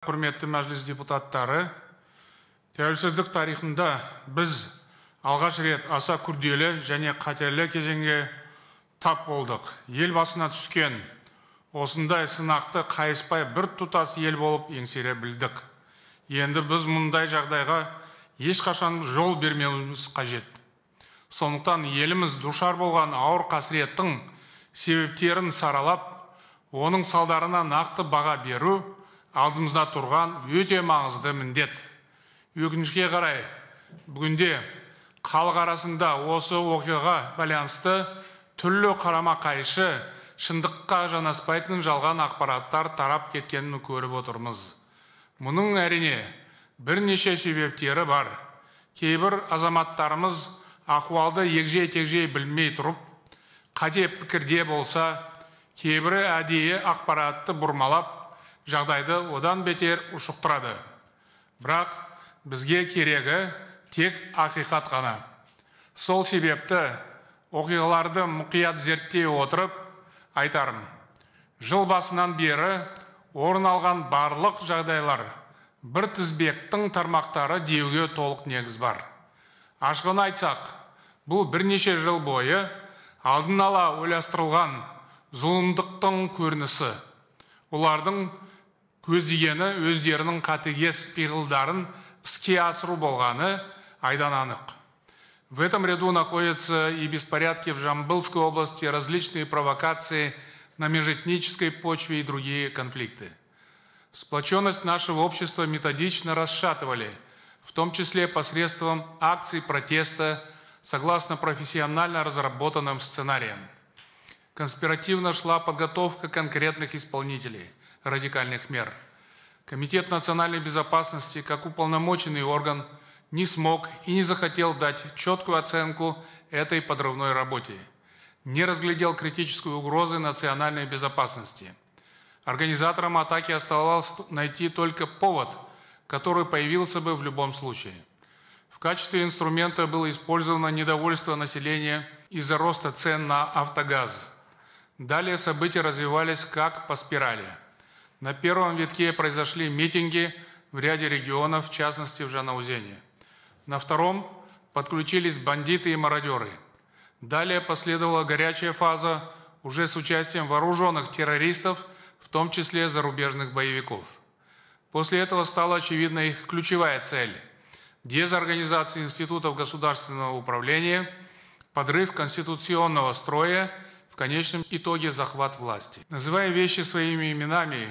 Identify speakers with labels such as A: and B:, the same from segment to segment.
A: құрметті мәжіліс депутаттары тәуелсіздік тарихында біз алғаш рет аса күрделі және қатерлі кезеңге тап болдық. Ел басына түскен осындай сынақты қайыспай бір тұтас ел болып еңсере білдік. Енді біз мұндай жағдайға ешқашан жол бермеуіміз қажет. Сондықтан еліміз душар болған ауыр қасіреттің себептерін саралап оның салдарына нақты баға беру алдымызда тұрған өте маңызды міндет. Өкінішке қарай бүгінде халық арасында осы оқиғаға байланысты түрлі қарама қайшы шындыққа жанаспайтын жалған ақпараттар тарап кеткенін көріп отырмыз. Мұның әрине бірнеше себептері бар. Кейбір азаматтарымыз ахуалды егжей тегжей білмей тұрып қате пікірде болса кейбірі әдейі ақпаратты бұрмалап жағдайды одан бетер ушықтырады. Бірақ бізге керегі тек ақиқат қана сол себепті оқиғаларды мұқият зерттей отырып айтарым жыл басынан бері орын алған барлық жағдайлар бір тізбектің тармақтары деуге толық негіз бар. Ашығын айтсақ бұл бірнеше жыл бойы алдын ала ойластырылған зұлымдықтың көрінісі. Олардың көздегені өздерінің қатыгез пиғылдарын іске асыру болғаны айдан анық в этом ряду находятся и беспорядки в Жамбылской области, различные провокации на межэтнической почве и другие конфликты. Сплоченность нашего общества методично расшатывали, в том числе посредством акций протеста согласно профессионально разработанным сценариям. Конспиративно шла подготовка конкретных исполнителей радикальных мер. Комитет национальной безопасности, как уполномоченный орган, не смог и не захотел дать четкую оценку этой подрывной работе, не разглядел критическую угрозы национальной безопасности. Организаторам атаки оставалось найти только повод, который появился бы в любом случае. В качестве инструмента было использовано недовольство населения из-за роста цен на автогаз. Далее события развивались как по спирали. На первом витке произошли митинги в ряде регионов, в частности в Жанаузене. На втором подключились бандиты и мародеры. Далее последовала горячая фаза уже с участием вооруженных террористов, в том числе зарубежных боевиков. После этого стала очевидна их ключевая цель – дезорганизация институтов государственного управления, подрыв конституционного строя, в конечном итоге захват власти. Называя вещи своими именами,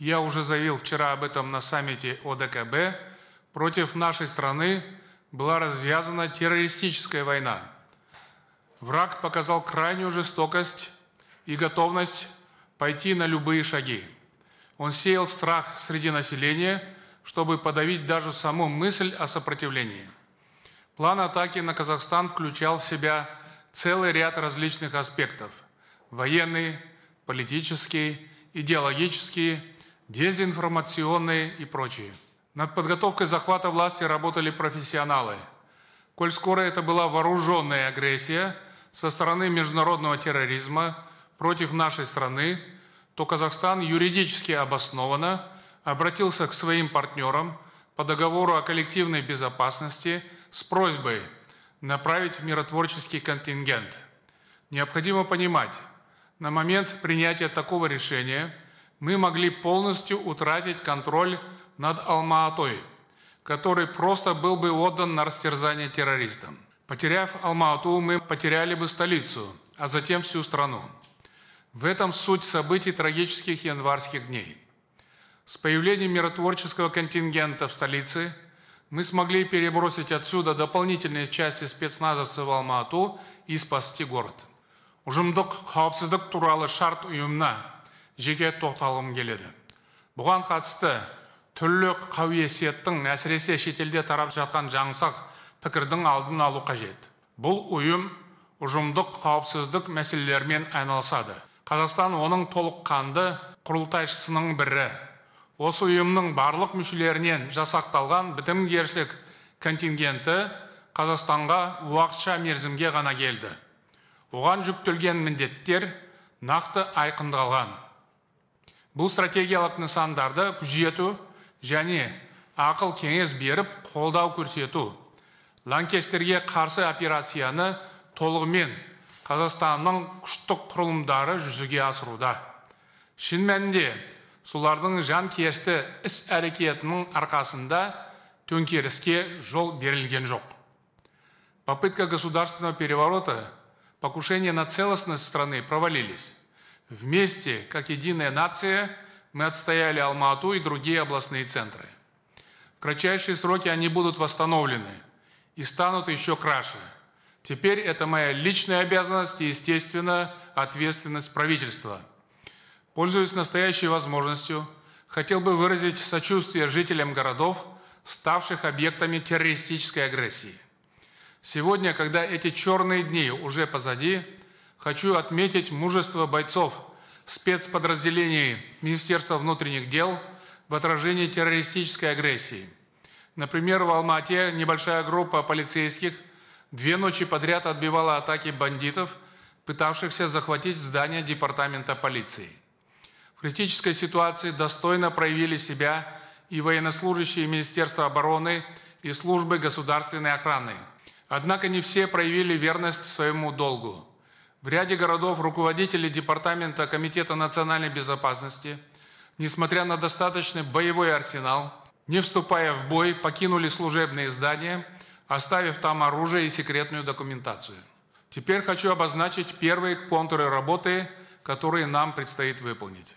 A: я уже заявил вчера об этом на саммите ОДКБ, против нашей страны была развязана террористическая война. Враг показал крайнюю жестокость и готовность пойти на любые шаги. Он сеял страх среди населения, чтобы подавить даже саму мысль о сопротивлении. План атаки на Казахстан включал в себя целый ряд различных аспектов – военный, политический, идеологический, дезинформационные и прочие. Над подготовкой захвата власти работали профессионалы. Коль скоро это была вооруженная агрессия со стороны международного терроризма против нашей страны, то Казахстан юридически обоснованно обратился к своим партнерам по договору о коллективной безопасности с просьбой направить миротворческий контингент. Необходимо понимать, на момент принятия такого решения мы могли полностью утратить контроль над Алма-Атой, который просто был бы отдан на растерзание террористам. Потеряв Алма-Ату, мы потеряли бы столицу, а затем всю страну. В этом суть событий трагических январских дней. С появлением миротворческого контингента в столице мы смогли перебросить отсюда дополнительные части спецназовцев в Алма-Ату и спасти город. ұжымдық қауіпсіздік туралы шарт ұйымына Жеке тоқталғым келеді. Бұған қатысты түрлі қауесеттің әсіресе шетелде тарап жатқан жаңсақ пікірдің алдын алу қажет. Бұл ұйым ұжымдық қауіпсіздік мәселелерімен айналысады. Қазақстан оның толыққанды құрылтайшысының бірі. Осы ұйымның барлық мүшелерінен жасақталған бітімгершілік контингенті қазақстанға уақытша мерзімге ғана келді. Оған жүктелген міндеттер нақты айқындалған. Бұл стратегиялық нысандарды күзету және ақыл кеңес беріп қолдау көрсету лаңкестерге қарсы операцияны толығымен қазақстанның күштік құрылымдары жүзеге асыруда. Шын мәнінде солардың жанкешті іс әрекетінің арқасында төңкеріске жол берілген жоқ. Попытка государственного переворота покушение на целостность страны провалились. Вместе как единая нация мы отстояли алмату и другие областные центры. В кратчайшие сроки они будут восстановлены и станут еще краше. Теперь это моя личная обязанность и естественно ответственность правительства. Пользуясь настоящей возможностью, хотел бы выразить сочувствие жителям городов, ставших объектами террористической агрессии. Сегодня, когда эти черные дни уже позади, хочу отметить мужество бойцов спецподразделений Министерства внутренних дел в отражении террористической агрессии. Например, в Алмате небольшая группа полицейских две ночи подряд отбивала атаки бандитов, пытавшихся захватить здание департамента полиции. В критической ситуации достойно проявили себя и военнослужащие Министерства обороны и службы государственной охраны. Однако не все проявили верность своему долгу. В ряде городов руководители Департамента Комитета национальной безопасности, несмотря на достаточный боевой арсенал, не вступая в бой, покинули служебные здания, оставив там оружие и секретную документацию. Теперь хочу обозначить первые контуры работы, которые нам предстоит выполнить.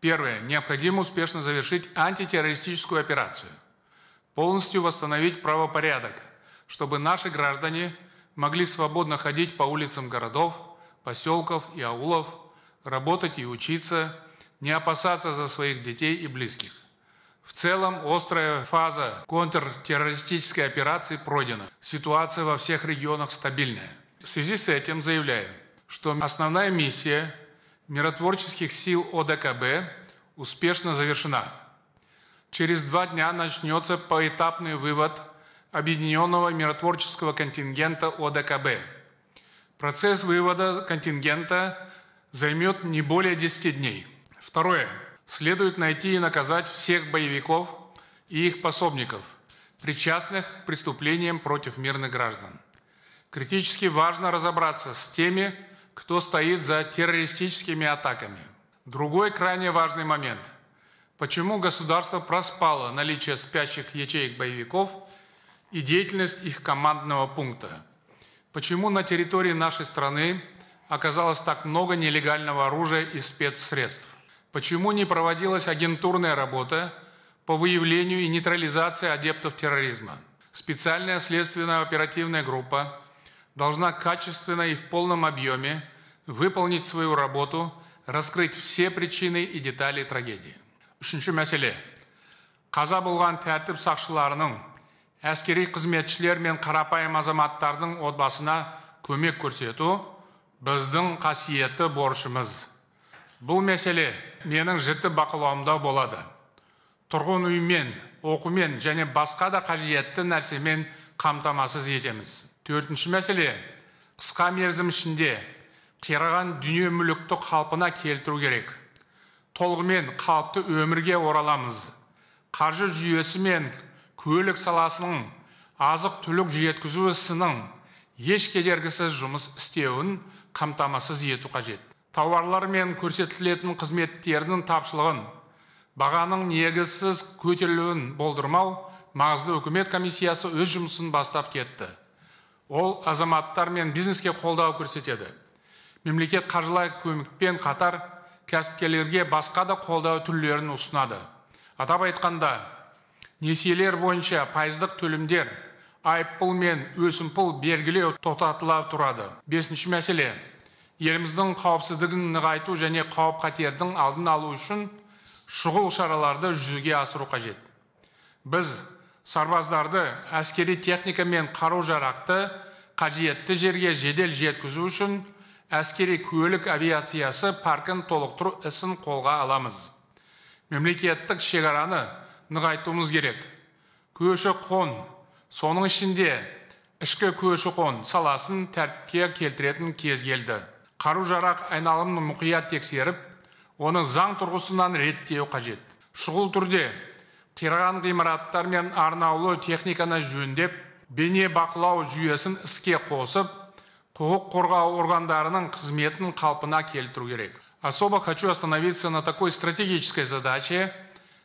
A: Первое. Необходимо успешно завершить антитеррористическую операцию. Полностью восстановить правопорядок, чтобы наши граждане могли свободно ходить по улицам городов, поселков и аулов, работать и учиться, не опасаться за своих детей и близких. В целом, острая фаза контртеррористической операции пройдена. Ситуация во всех регионах стабильная. В связи с этим заявляю, что основная миссия миротворческих сил ОДКБ успешно завершена. Через два дня начнется поэтапный вывод Объединенного миротворческого контингента ОДКБ. Процесс вывода контингента займет не более 10 дней. Второе. Следует найти и наказать всех боевиков и их пособников, причастных к преступлениям против мирных граждан. Критически важно разобраться с теми, кто стоит за террористическими атаками. Другой крайне важный момент. Почему государство проспало наличие спящих ячеек боевиков и деятельность их командного пункта? Почему на территории нашей страны оказалось так много нелегального оружия и спецсредств? Почему не проводилась агентурная работа по выявлению и нейтрализации адептов терроризма? Специальная следственная оперативная группа должна качественно и в полном объеме выполнить свою работу, раскрыть все причины и детали трагедии. Үшінші мәселе. Қаза болған тәртіп сақшыларының, әскери қызметшілер мен қарапайым азаматтардың отбасына көмек көрсету біздің қасиетті борышымыз. Бұл мәселе менің жіті бақылауымда болады. Тұрғын үймен, оқумен және басқа да қажетті нәрсемен қамтамасыз етеміз төртінші мәселе қысқа мерзім ішінде қираған дүние мүлікті қалпына келтіру керек толығымен қалыпты өмірге ораламыз қаржы жүйесі мен көлік саласының азық түлік жеткізу ісінің еш кедергісіз жұмыс істеуін қамтамасыз ету қажет. Тауарлар мен көрсетілетін қызметтердің тапшылығын бағаның негізсіз көтерілуін болдырмау маңызды үкімет комиссиясы өз жұмысын бастап кетті. Ол азаматтар мен бизнеске қолдау көрсетеді. Мемлекет қаржылай көмекпен қатар кәсіпкерлерге басқа да қолдау түрлерін ұсынады. Атап айтқанда несиелер бойынша пайыздық төлемдер айыппұл мен өсімпұл белгілеу тоқтатыла тұрады. Бесінші мәселе. Еліміздің қауіпсіздігін нығайту және қауіп қатердің алдын алу үшін шұғыл шараларды жүзеге асыру қажет. Біз сарбаздарды әскери техника мен қару жарақты қажетті жерге жедел жеткізу үшін әскери көлік авиациясы паркін толықтыру ісін қолға аламыз. Мемлекеттік шекараны нығайтуымыз керек. Көші қон соның ішінде ішкі көші қон саласын тәртіпке келтіретін кез келді. Қару жарақ айналымын мұқият тексеріп оны заң тұрғысынан реттеу қажет. Шұғыл түрде қираған ғимараттар мен арнаулы техниканы жөндеп бейне бақылау жүйесін іске қосып құқық қорғау органдарының қызметін қалпына келтіру керек. Особо хочу остановиться на такой стратегической задаче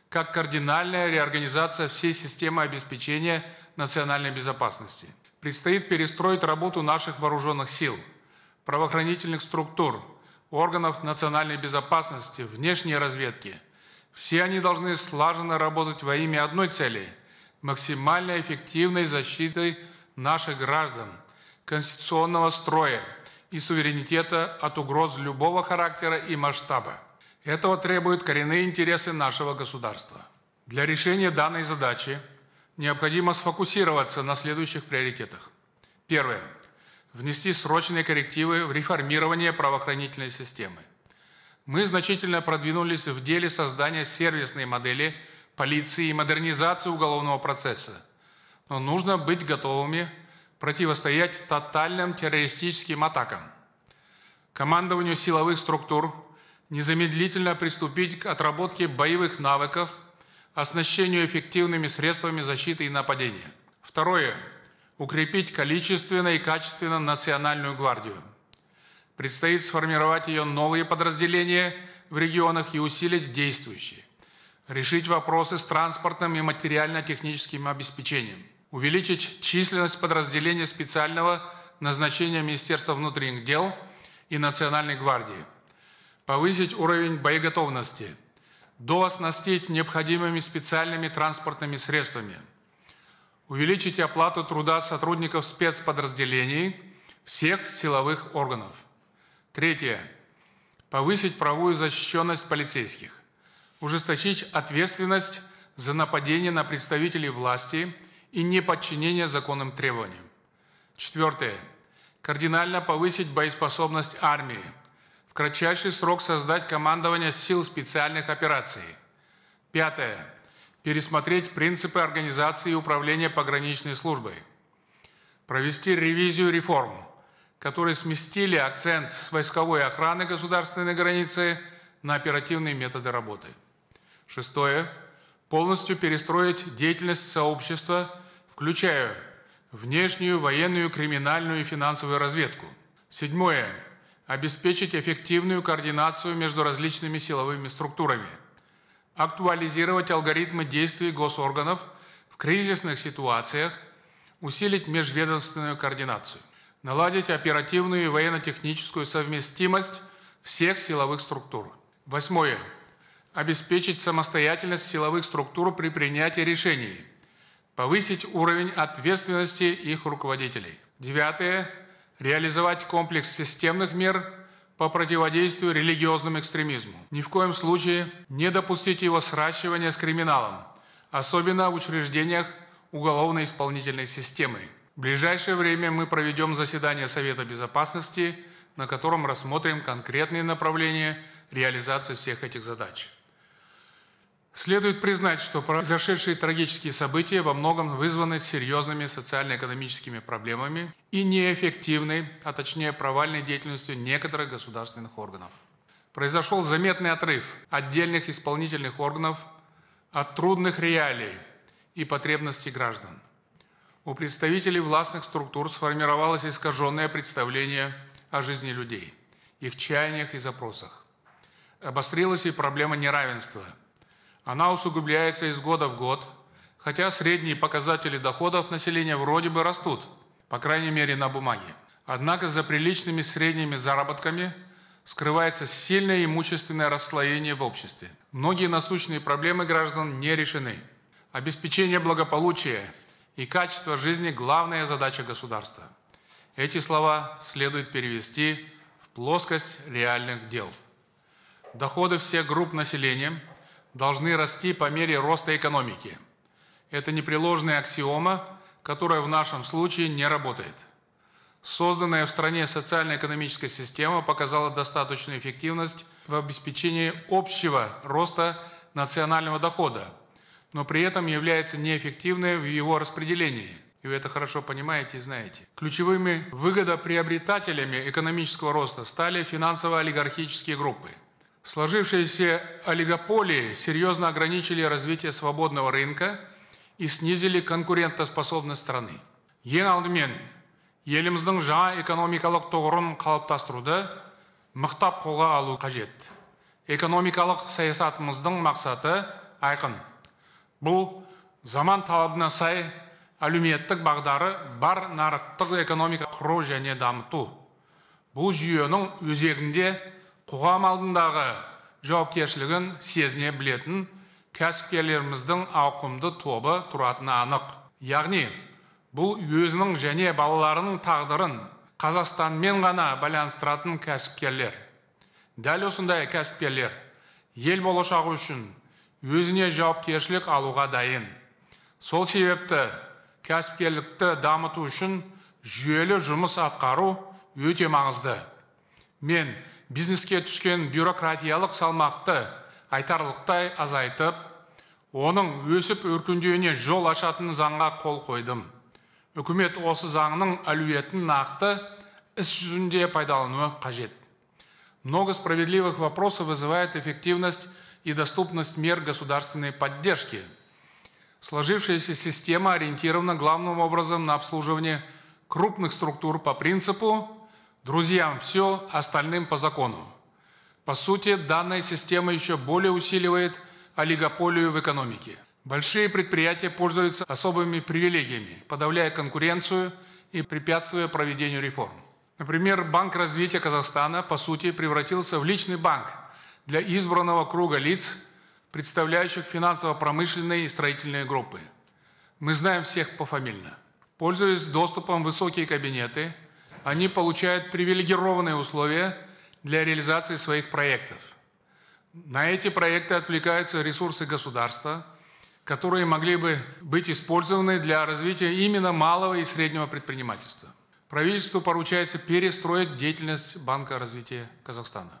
A: как кардинальная реорганизация всей системы обеспечения национальной безопасности. Предстоит перестроить работу наших вооруженных сил, правоохранительных структур, органов национальной безопасности, внешней разведки. Все они должны слаженно работать во имя одной цели – максимально эффективной защиты наших граждан, конституционного строя и суверенитета от угроз любого характера и масштаба. Этого требуют коренные интересы нашего государства. Для решения данной задачи необходимо сфокусироваться на следующих приоритетах. Первое. Внести срочные коррективы в реформирование правоохранительной системы. Мы значительно продвинулись в деле создания сервисной модели полиции и модернизации уголовного процесса. Но нужно быть готовыми противостоять тотальным террористическим атакам. Командованию силовых структур незамедлительно приступить к отработке боевых навыков, оснащению эффективными средствами защиты и нападения. Второе. Укрепить количественно и качественно Национальную гвардию. Предстоит сформировать ее новые подразделения в регионах и усилить действующие. Решить вопросы с транспортным и материально-техническим обеспечением. Увеличить численность подразделений специального назначения Министерства внутренних дел и Национальной гвардии – повысить уровень боеготовности, дооснастить необходимыми специальными транспортными средствами, увеличить оплату труда сотрудников спецподразделений всех силовых органов. Третье. Повысить правовую защищенность полицейских, ужесточить ответственность за нападение на представителей власти и неподчинение законным требованиям. Четвертое. Кардинально повысить боеспособность армии – кратчайший срок создать командование сил специальных операций. Пятое. Пересмотреть принципы организации и управления пограничной службой. Провести ревизию реформ, которые сместили акцент с войсковой охраны государственной границы на оперативные методы работы. Шестое. Полностью перестроить деятельность сообщества, включая внешнюю, военную, криминальную и финансовую разведку. Седьмое обеспечить эффективную координацию между различными силовыми структурами, актуализировать алгоритмы действий госорганов в кризисных ситуациях, усилить межведомственную координацию, наладить оперативную и военно-техническую совместимость всех силовых структур. Восьмое. Обеспечить самостоятельность силовых структур при принятии решений, повысить уровень ответственности их руководителей. Девятое реализовать комплекс системных мер по противодействию религиозному экстремизму. Ни в коем случае не допустить его сращивания с криминалом, особенно в учреждениях уголовно-исполнительной системы. В ближайшее время мы проведем заседание Совета Безопасности, на котором рассмотрим конкретные направления реализации всех этих задач. Следует признать, что произошедшие трагические события во многом вызваны серьезными социально-экономическими проблемами и неэффективной, а точнее провальной деятельностью некоторых государственных органов. Произошел заметный отрыв отдельных исполнительных органов от трудных реалий и потребностей граждан. У представителей властных структур сформировалось искаженное представление о жизни людей, их чаяниях и запросах. Обострилась и проблема неравенства – она усугубляется из года в год, хотя средние показатели доходов населения вроде бы растут, по крайней мере на бумаге. Однако за приличными средними заработками скрывается сильное имущественное расслоение в обществе. Многие насущные проблемы граждан не решены. Обеспечение благополучия и качества жизни – главная задача государства. Эти слова следует перевести в плоскость реальных дел. Доходы всех групп населения – должны расти по мере роста экономики. Это непреложная аксиома, которая в нашем случае не работает. Созданная в стране социально-экономическая система показала достаточную эффективность в обеспечении общего роста национального дохода, но при этом является неэффективной в его распределении. И вы это хорошо понимаете и знаете. Ключевыми выгодоприобретателями экономического роста стали финансово-олигархические группы – Сложившиеся олигополии серьезно ограничили развитие свободного рынка и снизили конкурентоспособность страны. Ең алдымен, еліміздің жаңа экономикалық тұғырын қалыптастыруды мықтап қолға алу қажет. Экономикалық саясатымыздың мақсаты айқын. Бұл заман талабына сай әлеуметтік бағдары бар нарықтық экономика құру және дамыту. Бұл жүйенің өзегінде қоғам алдындағы жауапкершілігін сезіне білетін кәсіпкерлеріміздің ауқымды тобы тұратыны анық. Яғни бұл өзінің және балаларының тағдырын қазақстанмен ғана байланыстыратын кәсіпкерлер. Дәл осындай кәсіпкерлер ел болашағы үшін өзіне жауапкершілік алуға дайын. Сол себепті кәсіпкерлікті дамыту үшін жүйелі жұмыс атқару өте маңызды. Мен бизнеске түскен бюрократиялық салмақты айтарлықтай азайтып оның өсіп өркендеуіне жол ашатын заңға қол қойдым үкімет осы заңның әлеуетін нақты іс жүзінде пайдалануы қажет много справедливых вопросов вызывает эффективность и доступность мер государственной поддержки. Сложившаяся система ориентирована главным образом на обслуживание крупных структур по принципу Друзьям все, остальным по закону. По сути, данная система еще более усиливает олигополию в экономике. Большие предприятия пользуются особыми привилегиями, подавляя конкуренцию и препятствуя проведению реформ. Например, Банк развития Казахстана, по сути, превратился в личный банк для избранного круга лиц, представляющих финансово-промышленные и строительные группы. Мы знаем всех пофамильно. Пользуясь доступом в высокие кабинеты, они получают привилегированные условия для реализации своих проектов. На эти проекты отвлекаются ресурсы государства, которые могли бы быть использованы для развития именно малого и среднего предпринимательства. Правительству поручается перестроить деятельность Банка развития Казахстана.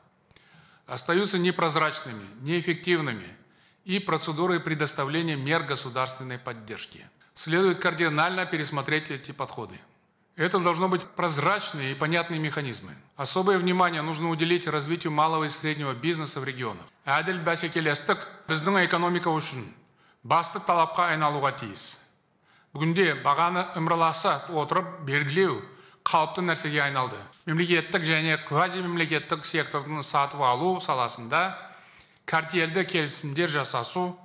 A: Остаются непрозрачными, неэффективными и процедуры предоставления мер государственной поддержки. Следует кардинально пересмотреть эти подходы. Это должно быть прозрачные и понятные механизмы. Особое внимание нужно уделить развитию малого и среднего бизнеса в регионах. Әділ бәсекелестік біздің экономика үшін басты талапқа айналуға тиіс. Бүгінде бағаны ымыраласа отырып белгілеу қалыпты нәрсеге айналды. Мемлекеттік және квазимемлекеттік сектордың сатып алу саласында картельді келісімдер жасасу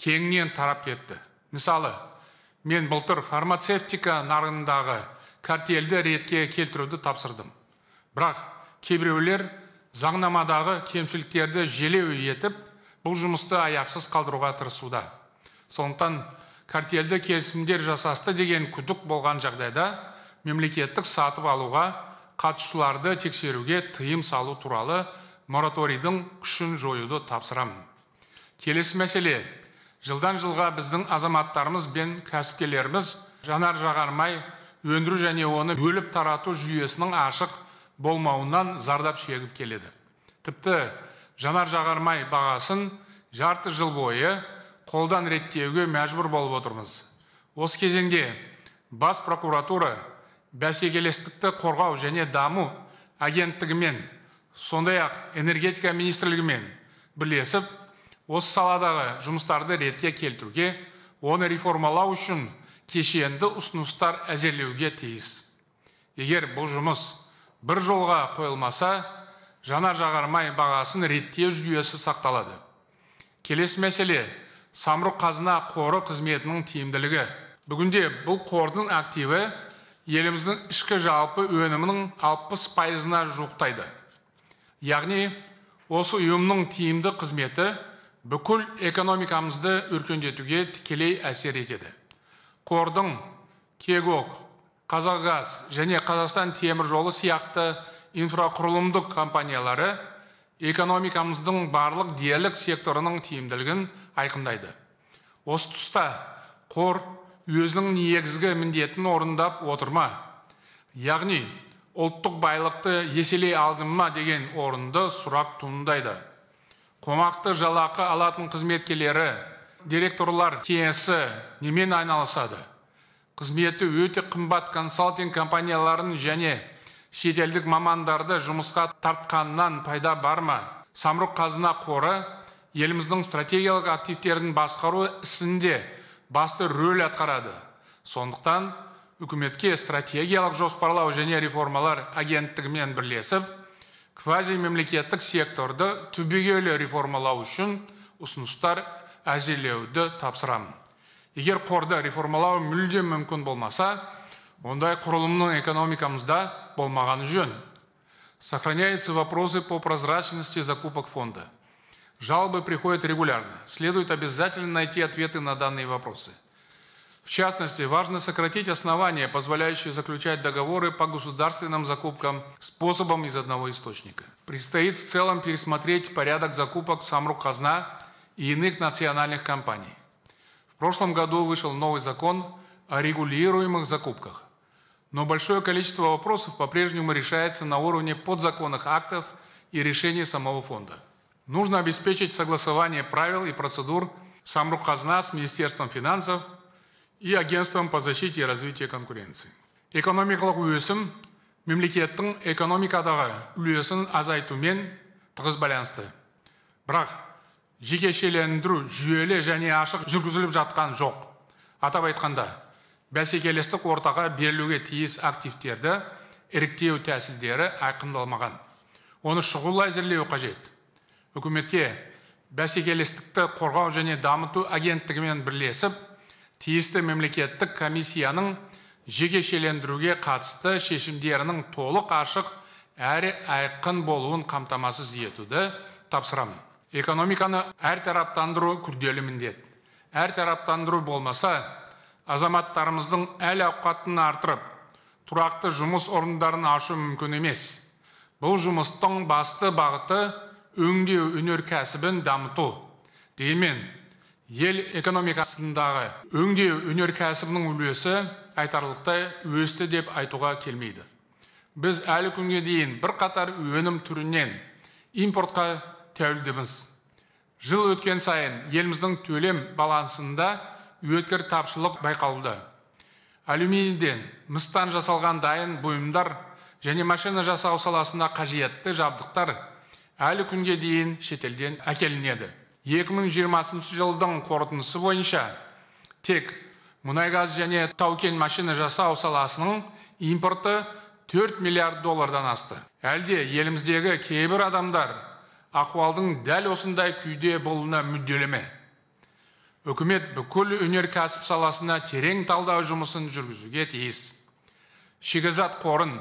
A: кеңінен тарап кетті. Мысалы, мен былтыр фармацевтика нарығындағы Картельді ретке келтіруді тапсырдым. Бірақ кейбіреулер заңнамадағы кемшіліктерді желеу етіп бұл жұмысты аяқсыз қалдыруға тырысуда. Сондықтан картельді келісімдер жасасты деген күдік болған жағдайда мемлекеттік сатып алуға қатысушыларды тексеруге тыйым салу туралы мораторийдің күшін жоюды тапсырамын. Келесі мәселе. Жылдан жылға біздің азаматтарымыз бен кәсіпкерлеріміз жанар жағармай өндіру және оны бөліп тарату жүйесінің ашық болмауынан зардап шегіп келеді. Тіпті жанар жағармай бағасын жарты жыл бойы қолдан реттеуге мәжбүр болып отырмыз. Осы кезеңде бас прокуратура бәсекелестікті қорғау және даму агенттігімен сондай ақ энергетика министрлігімен бірлесіп осы саладағы жұмыстарды ретке келтіруге оны реформалау үшін кешенді ұсыныстар әзірлеуге тиіс. Егер бұл жұмыс бір жолға қойылмаса жанар жағармай бағасын реттеу жүйесі сақталады. Келесі мәселе самұрық қазына қоры қызметінің тиімділігі. Бүгінде бұл қордың активі еліміздің ішкі жалпы өнімінің алпыс пайызына жуықтайды. Яғни осы ұйымның тиімді қызметі бүкіл экономикамызды өркендетуге тікелей әсер етеді. Қордың кегок қазақгаз және қазақстан темір жолы сияқты инфрақұрылымдық компаниялары экономикамыздың барлық дерлік секторының тиімділігін айқындайды. Осы тұста қор өзінің негізгі міндетін орындап отыр ма? Яғни ұлттық байлықты еселей алды ма? деген орынды сұрақ туындайды. Қомақты жалақы алатын қызметкерлері директорлар кеңесі немен айналысады? Қызметі өте қымбат консалтинг компанияларын және шетелдік мамандарды жұмысқа тартқаннан пайда бар ма? Самұрық қазына қоры еліміздің стратегиялық активтерін басқару ісінде басты рөл атқарады. Сондықтан үкіметке стратегиялық жоспарлау және реформалар агенттігімен бірлесіп квазимемлекеттік секторды түбегейлі реформалау үшін ұсыныстар әзірлеуді тапсырамын егер қорды реформалау мүлдем мүмкін болмаса ондай құрылымның экономикамызда болмағаны жөн сохраняются вопросы по прозрачности закупок фонда жалобы приходят регулярно следует обязательно найти ответы на данные вопросы в частности, важно сократить основания, позволяющие заключать договоры по государственным закупкам способом из одного источника. Предстоит в целом пересмотреть порядок закупок Самрук Казна и иных национальных компаний. В прошлом году вышел новый закон о регулируемых закупках. Но большое количество вопросов по-прежнему решается на уровне подзаконных актов и решений самого фонда. Нужно обеспечить согласование правил и процедур Самрук Казна с Министерством финансов – и агентством по защите и развитию конкуренции экономикалық өсім мемлекеттің экономикадағы үлесін азайтумен тығыз байланысты бірақ жекешелендіру жүйелі және ашық жүргізіліп жатқан жоқ. Атап айтқанда бәсекелестік ортаға берілуге тиіс активтерді іріктеу тәсілдері айқындалмаған. Оны шұғыл әзірлеу қажет. Үкіметке бәсекелестікті қорғау және дамыту агенттігімен бірлесіп тиісті мемлекеттік комиссияның жекешелендіруге қатысты шешімдерінің толық ашық әрі айқын болуын қамтамасыз етуді тапсырамын. Экономиканы әртараптандыру күрделі міндет. Әртараптандыру болмаса азаматтарымыздың әл ауқатын арттырып тұрақты жұмыс орындарын ашу мүмкін емес. Бұл жұмыстың басты бағыты өңдеу өнеркәсібін дамыту. Дегенмен ел экономикасындағы өңдеу өнеркәсібінің үлесі айтарлықтай өсті деп айтуға келмейді. Біз әлі күнге дейін бір қатар өнім түрінен импортқа тәуелдіміз. Жыл өткен сайын еліміздің төлем балансында өткір тапшылық байқалуда алюминийден мыстан жасалған дайын бұйымдар және машина жасау саласына қажетті жабдықтар әлі күнге дейін шетелден әкелінеді. 2020 жылдың қорытындысы бойынша тек мұнай газ және тау кен машина жасау саласының импорты 4 миллиард доллардан асты. Әлде еліміздегі кейбір адамдар ахуалдың дәл осындай күйде болуына мүдделі ме үкімет бүкіл өнеркәсіп саласына терең талдау жұмысын жүргізуге тиіс. Шикізат қорын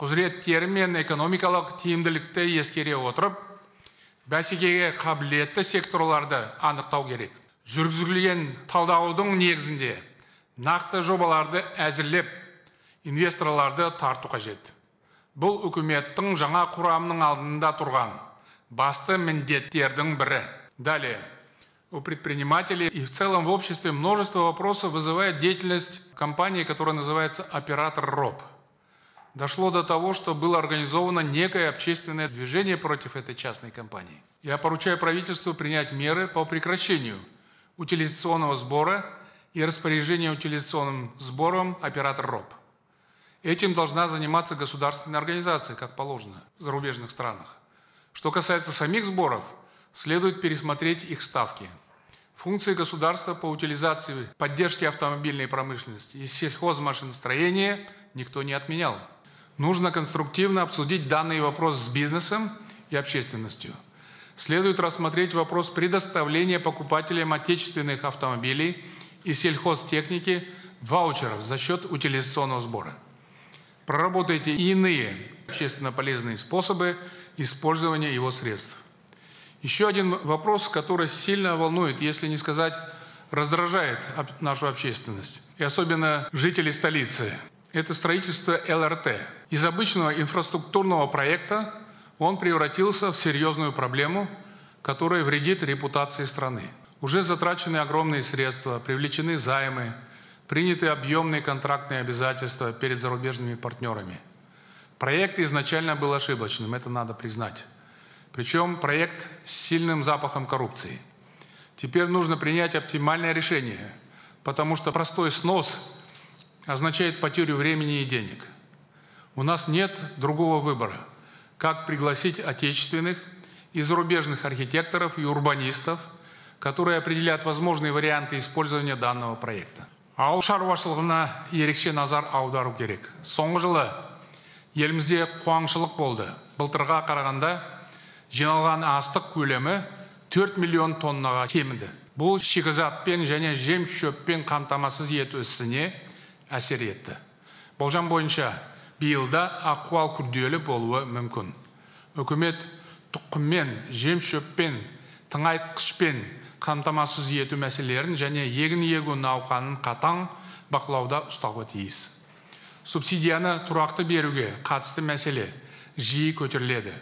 A: құзыреттері мен экономикалық тиімділікті ескере отырып бәсекеге қабілетті секторларды анықтау керек. Жүргізілген талдаудың негізінде нақты жобаларды әзірлеп инвесторларды тарту қажет. Бұл үкіметтің жаңа құрамының алдында тұрған. басты міндеттердің бірі далее у предпринимателей и в целом в обществе множество вопросов вызывает деятельность компании, которая называется «Оператор РОП» дошло до того, что было организовано некое общественное движение против этой частной компании. Я поручаю правительству принять меры по прекращению утилизационного сбора и распоряжения утилизационным сбором оператор РОП. Этим должна заниматься государственная организация, как положено в зарубежных странах. Что касается самих сборов, следует пересмотреть их ставки. Функции государства по утилизации, поддержке автомобильной промышленности и сельхозмашиностроения никто не отменял. Нужно конструктивно обсудить данный вопрос с бизнесом и общественностью. Следует рассмотреть вопрос предоставления покупателям отечественных автомобилей и сельхозтехники ваучеров за счет утилизационного сбора. Проработайте и иные общественно полезные способы использования его средств. Еще один вопрос, который сильно волнует, если не сказать раздражает нашу общественность, и особенно жителей столицы это строительство ЛРТ. Из обычного инфраструктурного проекта он превратился в серьезную проблему, которая вредит репутации страны. Уже затрачены огромные средства, привлечены займы, приняты объемные контрактные обязательства перед зарубежными партнерами. Проект изначально был ошибочным, это надо признать. Причем проект с сильным запахом коррупции. Теперь нужно принять оптимальное решение, потому что простой снос означает потерю времени и денег. У нас нет другого выбора, как пригласить отечественных и зарубежных архитекторов и урбанистов, которые определят возможные варианты использования данного проекта. ауыл шаруашылығына ерекше назар аудару керек соңғы елімізде қуаңшылық болды. Былтырға қарағанда жиналған астық көлемі 4 миллион тоннаға кеміді. Бұл шикізатпен және жем шөппен қамтамасыз ету ісіне әсер етті. Болжам бойынша биылда ахуал күрделі болуы мүмкін. Үкімет тұқыммен жем шөппен тыңайтқышпен қамтамасыз ету мәселелерін және егін егу науқанын қатаң бақылауда ұстауға тиіс. Субсидияны тұрақты беруге қатысты мәселе жиі көтеріледі.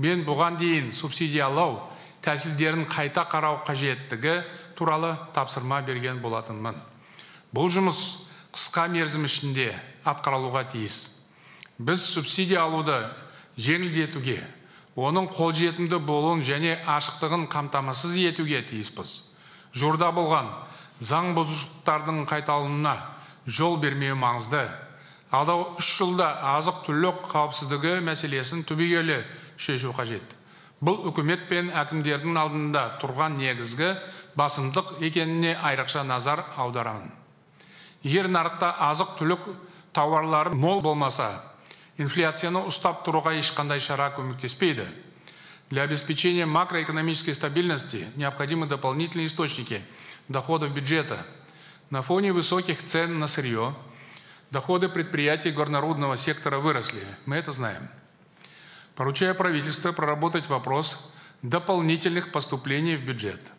A: Мен бұған дейін субсидиялау тәсілдерін қайта қарау қажеттігі туралы тапсырма берген болатынмын. Бұл жұмыс қысқа мерзім ішінде атқарылуға тиіс. Біз субсидия алуды жеңілдетуге оның қолжетімді болуын және ашықтығын қамтамасыз етуге тиіспіз. Жорда болған заң бұзушылықтардың қайталануына жол бермеу маңызды. Алдағы үш жылда азық түлік қауіпсіздігі мәселесін түбегейлі шешу қажет. Бұл үкімет пен әкімдердің алдында тұрған негізгі басымдық екеніне айрықша назар аударамын. Егер нарықта азық түлік тауарлары мол болмаса инфляцияны ұстап тұруға ешқандай шара көмектеспейді. Для обеспечения макроэкономической стабильности необходимы дополнительные источники доходов бюджета. На фоне высоких цен на сырье доходы предприятий горнорудного сектора выросли мы это знаем поручаю правительству проработать вопрос дополнительных поступлений в бюджет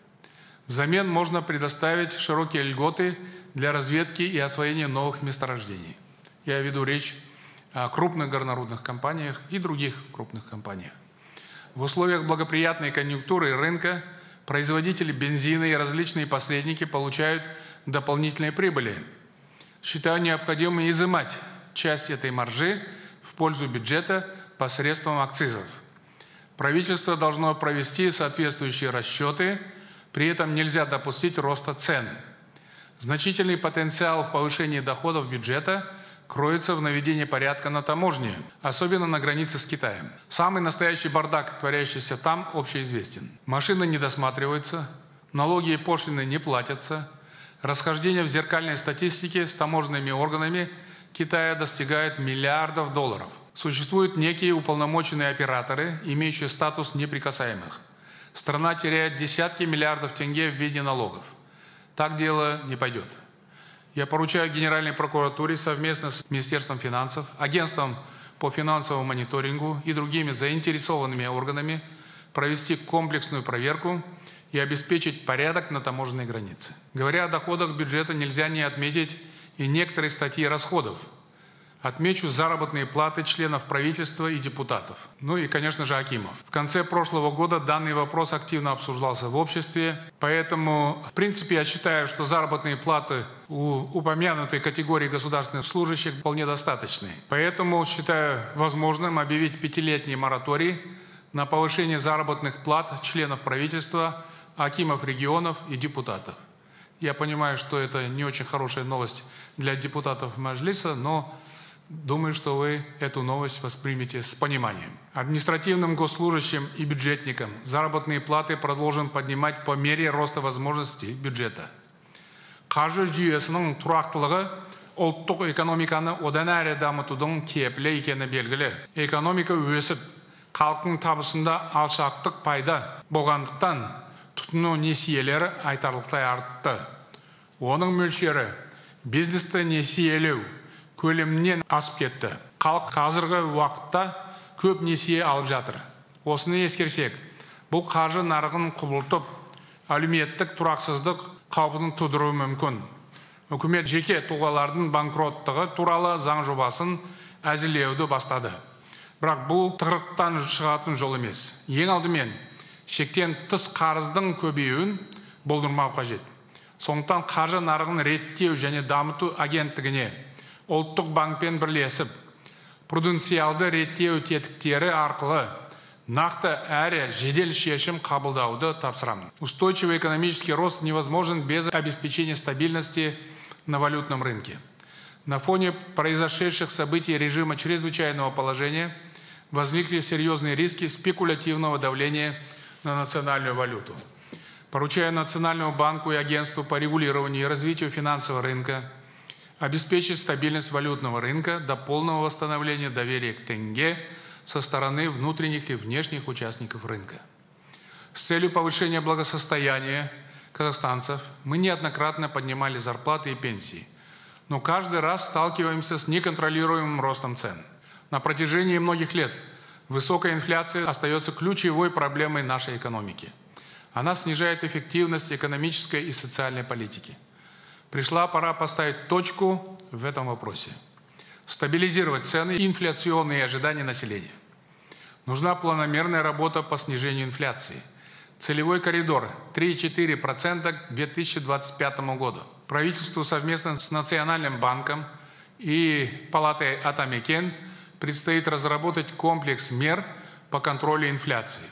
A: взамен можно предоставить широкие льготы для разведки и освоения новых месторождений я веду речь крупных горнорудных компаниях и других крупных компаниях. В условиях благоприятной конъюнктуры рынка производители бензина и различные посредники получают дополнительные прибыли. Считаю необходимым изымать часть этой маржи в пользу бюджета посредством акцизов. Правительство должно провести соответствующие расчеты, при этом нельзя допустить роста цен. Значительный потенциал в повышении доходов бюджета – кроется в наведении порядка на таможне, особенно на границе с Китаем. Самый настоящий бардак, творящийся там, общеизвестен. Машины не досматриваются, налоги и пошлины не платятся, расхождение в зеркальной статистике с таможенными органами Китая достигает миллиардов долларов. Существуют некие уполномоченные операторы, имеющие статус неприкасаемых. Страна теряет десятки миллиардов тенге в виде налогов. Так дело не пойдет. Я поручаю Генеральной прокуратуре совместно с Министерством финансов, Агентством по финансовому мониторингу и другими заинтересованными органами провести комплексную проверку и обеспечить порядок на таможенной границе. Говоря о доходах бюджета, нельзя не отметить и некоторые статьи расходов – Отмечу заработные платы членов правительства и депутатов. Ну и, конечно же, Акимов. В конце прошлого года данный вопрос активно обсуждался в обществе. Поэтому, в принципе, я считаю, что заработные платы у упомянутой категории государственных служащих вполне достаточны. Поэтому считаю возможным объявить пятилетний мораторий на повышение заработных плат членов правительства, акимов регионов и депутатов. Я понимаю, что это не очень хорошая новость для депутатов Маджлиса, но Думаю, что вы эту новость воспримете с пониманием. Административным госслужащим и бюджетникам заработные платы продолжен поднимать по мере роста возможностей бюджета. Қаржы жүйесінің тұрақтылығы ұлттық экономиканы одан әрі дамытудың кепілі екені белгілі. Экономика өсіп, халықтың табысында алшақтық пайда болғандықтан тұтыну несиелері айтарлықтай артты. Оның мөлшері бизнесті несиелеу көлемінен асып кетті. Халық қазіргі уақытта көп несие алып жатыр. Осыны ескерсек бұл қаржы нарығын құбылтып әлеуметтік тұрақсыздық қаупін тудыруы мүмкін. Үкімет жеке тұлғалардың банкроттығы туралы заң жобасын әзірлеуді бастады. Бірақ бұл тығырықтан шығатын жол емес. Ең алдымен шектен тыс қарыздың көбеюін болдырмау қажет. Сондықтан қаржы нарығын реттеу және дамыту агенттігіне ұлттық банкпен бірлесіп пруденциалды реттеу тетіктері арқылы нақты әрі жедел шешім қабылдауды тапсырамын. Устойчивый экономический рост невозможен без обеспечения стабильности на валютном рынке. На фоне произошедших событий режима чрезвычайного положения возникли серьезные риски спекулятивного давления на национальную валюту. Поручаю Национальному банку и агентству по регулированию и развитию финансового рынка обеспечить стабильность валютного рынка до полного восстановления доверия к тенге со стороны внутренних и внешних участников рынка. С целью повышения благосостояния казахстанцев мы неоднократно поднимали зарплаты и пенсии, но каждый раз сталкиваемся с неконтролируемым ростом цен. На протяжении многих лет высокая инфляция остается ключевой проблемой нашей экономики – она снижает эффективность экономической и социальной политики. Пришла пора поставить точку в этом вопросе. Стабилизировать цены и инфляционные ожидания населения. Нужна планомерная работа по снижению инфляции. Целевой коридор 3-4% к 2025 году. Правительству совместно с Национальным банком и Палатой Атамекен предстоит разработать комплекс мер по контролю инфляции.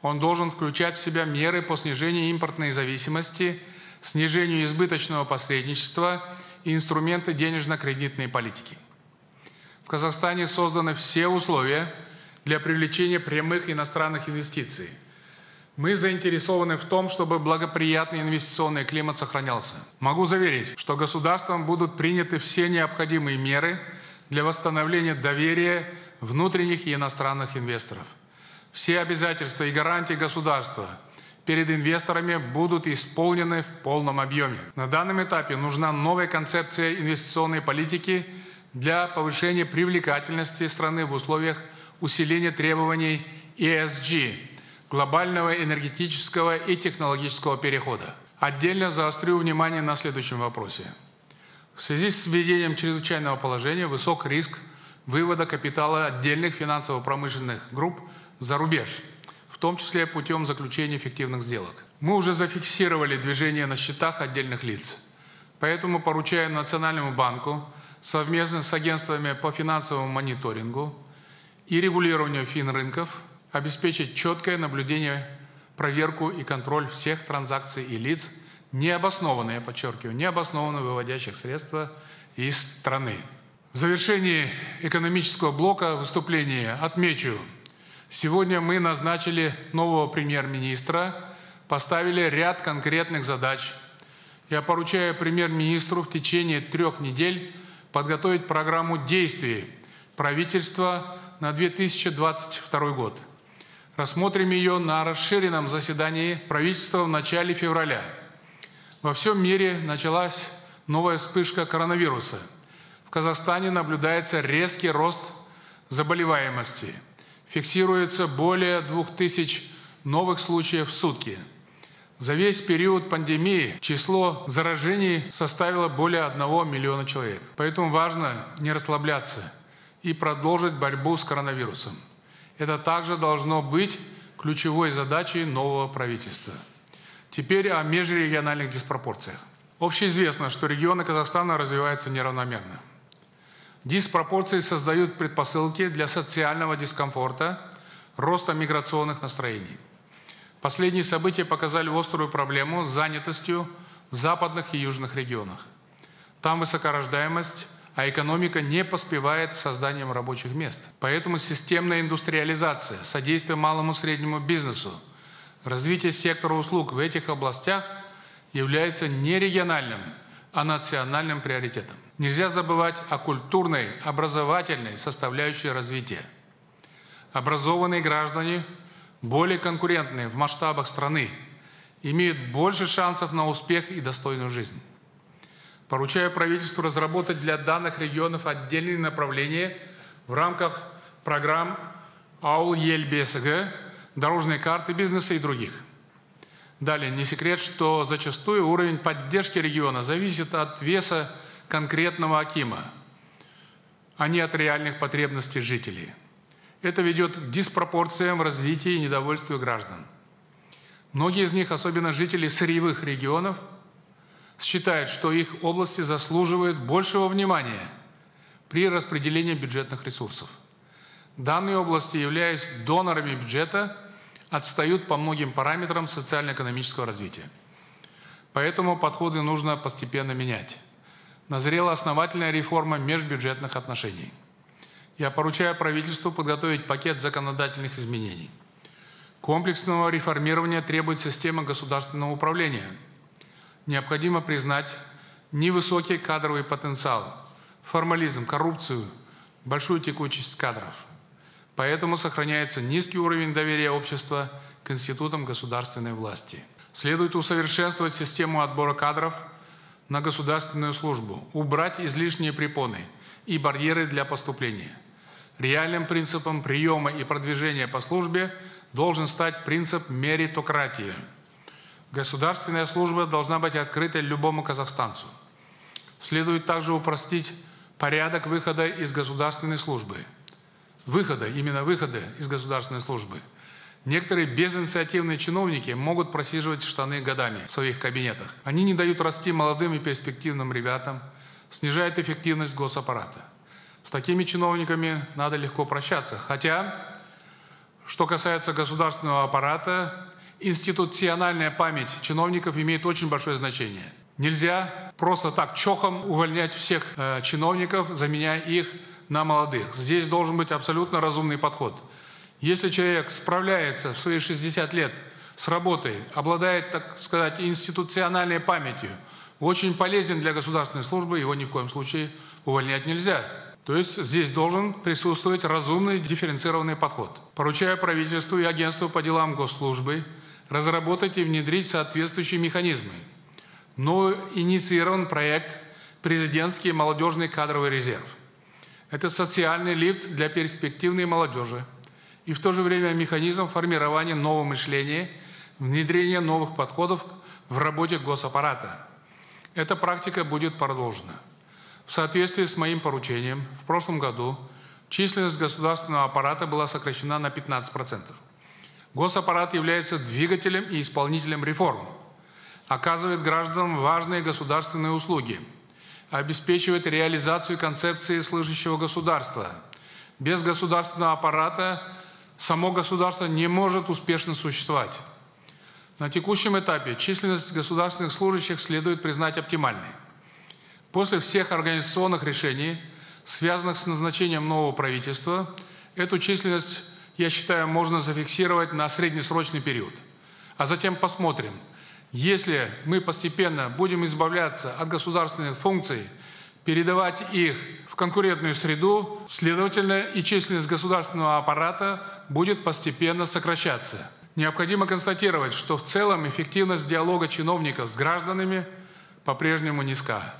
A: Он должен включать в себя меры по снижению импортной зависимости, снижению избыточного посредничества и инструменты денежно-кредитной политики. В Казахстане созданы все условия для привлечения прямых иностранных инвестиций. Мы заинтересованы в том, чтобы благоприятный инвестиционный климат сохранялся. Могу заверить, что государством будут приняты все необходимые меры для восстановления доверия внутренних и иностранных инвесторов. Все обязательства и гарантии государства перед инвесторами будут исполнены в полном объеме. На данном этапе нужна новая концепция инвестиционной политики для повышения привлекательности страны в условиях усиления требований ESG – глобального энергетического и технологического перехода. Отдельно заострю внимание на следующем вопросе. В связи с введением чрезвычайного положения высок риск вывода капитала отдельных финансово-промышленных групп – за рубеж, в том числе путем заключения эффективных сделок. Мы уже зафиксировали движение на счетах отдельных лиц. Поэтому поручаем Национальному банку совместно с агентствами по финансовому мониторингу и регулированию финрынков обеспечить четкое наблюдение, проверку и контроль всех транзакций и лиц, необоснованные, подчеркиваю, необоснованно выводящих средства из страны. В завершении экономического блока выступления отмечу, Сегодня мы назначили нового премьер-министра, поставили ряд конкретных задач. Я поручаю премьер-министру в течение трех недель подготовить программу действий правительства на 2022 год. Рассмотрим ее на расширенном заседании правительства в начале февраля. Во всем мире началась новая вспышка коронавируса. В Казахстане наблюдается резкий рост заболеваемости – фиксируется более 2000 новых случаев в сутки. За весь период пандемии число заражений составило более 1 миллиона человек. Поэтому важно не расслабляться и продолжить борьбу с коронавирусом. Это также должно быть ключевой задачей нового правительства. Теперь о межрегиональных диспропорциях. Общеизвестно, что регионы Казахстана развиваются неравномерно. Диспропорции создают предпосылки для социального дискомфорта, роста миграционных настроений. Последние события показали острую проблему с занятостью в западных и южных регионах. Там высокорождаемость, а экономика не поспевает с созданием рабочих мест. Поэтому системная индустриализация, содействие малому и среднему бизнесу, развитие сектора услуг в этих областях является не региональным, а национальным приоритетом. Нельзя забывать о культурной, образовательной составляющей развития. Образованные граждане, более конкурентные в масштабах страны, имеют больше шансов на успех и достойную жизнь. Поручаю правительству разработать для данных регионов отдельные направления в рамках программ АУЛ Дорожной карты бизнеса и других. Далее, не секрет, что зачастую уровень поддержки региона зависит от веса конкретного Акима, а не от реальных потребностей жителей. Это ведет к диспропорциям в развитии и недовольству граждан. Многие из них, особенно жители сырьевых регионов, считают, что их области заслуживают большего внимания при распределении бюджетных ресурсов. Данные области, являясь донорами бюджета, отстают по многим параметрам социально-экономического развития. Поэтому подходы нужно постепенно менять назрела основательная реформа межбюджетных отношений. я поручаю правительству подготовить пакет законодательных изменений. Комплексного реформирования требует система государственного управления. Необходимо признать невысокий кадровый потенциал, формализм, коррупцию, большую текучесть кадров. Поэтому сохраняется низкий уровень доверия общества к институтам государственной власти. Следует усовершенствовать систему отбора кадров на государственную службу, убрать излишние препоны и барьеры для поступления. Реальным принципом приема и продвижения по службе должен стать принцип меритократии. Государственная служба должна быть открытой любому казахстанцу. Следует также упростить порядок выхода из государственной службы. Выхода, именно выхода из государственной службы. Некоторые безинициативные чиновники могут просиживать штаны годами в своих кабинетах. Они не дают расти молодым и перспективным ребятам, снижают эффективность госаппарата. С такими чиновниками надо легко прощаться. Хотя, что касается государственного аппарата, институциональная память чиновников имеет очень большое значение. Нельзя просто так чохом увольнять всех э, чиновников, заменяя их на молодых. Здесь должен быть абсолютно разумный подход. Если человек справляется в свои 60 лет с работой, обладает, так сказать, институциональной памятью, очень полезен для государственной службы, его ни в коем случае увольнять нельзя. То есть здесь должен присутствовать разумный дифференцированный подход. Поручаю правительству и агентству по делам госслужбы разработать и внедрить соответствующие механизмы. Но инициирован проект «Президентский молодежный кадровый резерв». Это социальный лифт для перспективной молодежи и в то же время механизм формирования нового мышления, внедрения новых подходов в работе госаппарата. Эта практика будет продолжена. В соответствии с моим поручением, в прошлом году численность государственного аппарата была сокращена на 15%. Госаппарат является двигателем и исполнителем реформ, оказывает гражданам важные государственные услуги, обеспечивает реализацию концепции слышащего государства. Без государственного аппарата само государство не может успешно существовать. На текущем этапе численность государственных служащих следует признать оптимальной. После всех организационных решений, связанных с назначением нового правительства, эту численность, я считаю, можно зафиксировать на среднесрочный период. А затем посмотрим, если мы постепенно будем избавляться от государственных функций, передавать их в конкурентную среду, следовательно, и численность государственного аппарата будет постепенно сокращаться. Необходимо констатировать, что в целом эффективность диалога чиновников с гражданами по-прежнему низка.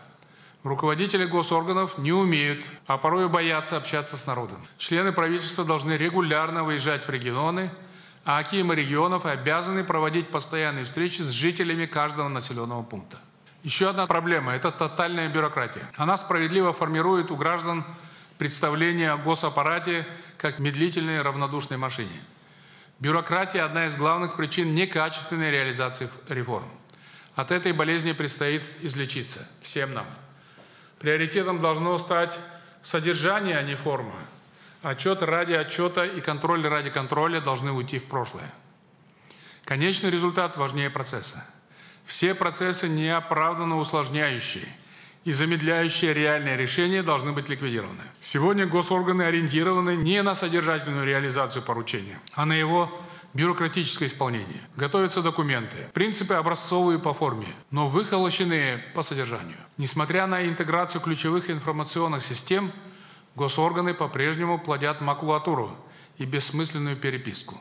A: Руководители госорганов не умеют, а порой боятся общаться с народом. Члены правительства должны регулярно выезжать в регионы, а акимы регионов обязаны проводить постоянные встречи с жителями каждого населенного пункта. Еще одна проблема – это тотальная бюрократия. Она справедливо формирует у граждан представление о госаппарате как медлительной равнодушной машине. Бюрократия – одна из главных причин некачественной реализации реформ. От этой болезни предстоит излечиться всем нам. Приоритетом должно стать содержание, а не форма. Отчет ради отчета и контроль ради контроля должны уйти в прошлое. Конечный результат важнее процесса. Все процессы неоправданно усложняющие и замедляющие реальные решения должны быть ликвидированы. Сегодня госорганы ориентированы не на содержательную реализацию поручения, а на его бюрократическое исполнение. Готовятся документы, принципы образцовые по форме, но выхолощенные по содержанию. Несмотря на интеграцию ключевых информационных систем, госорганы по-прежнему плодят макулатуру и бессмысленную переписку.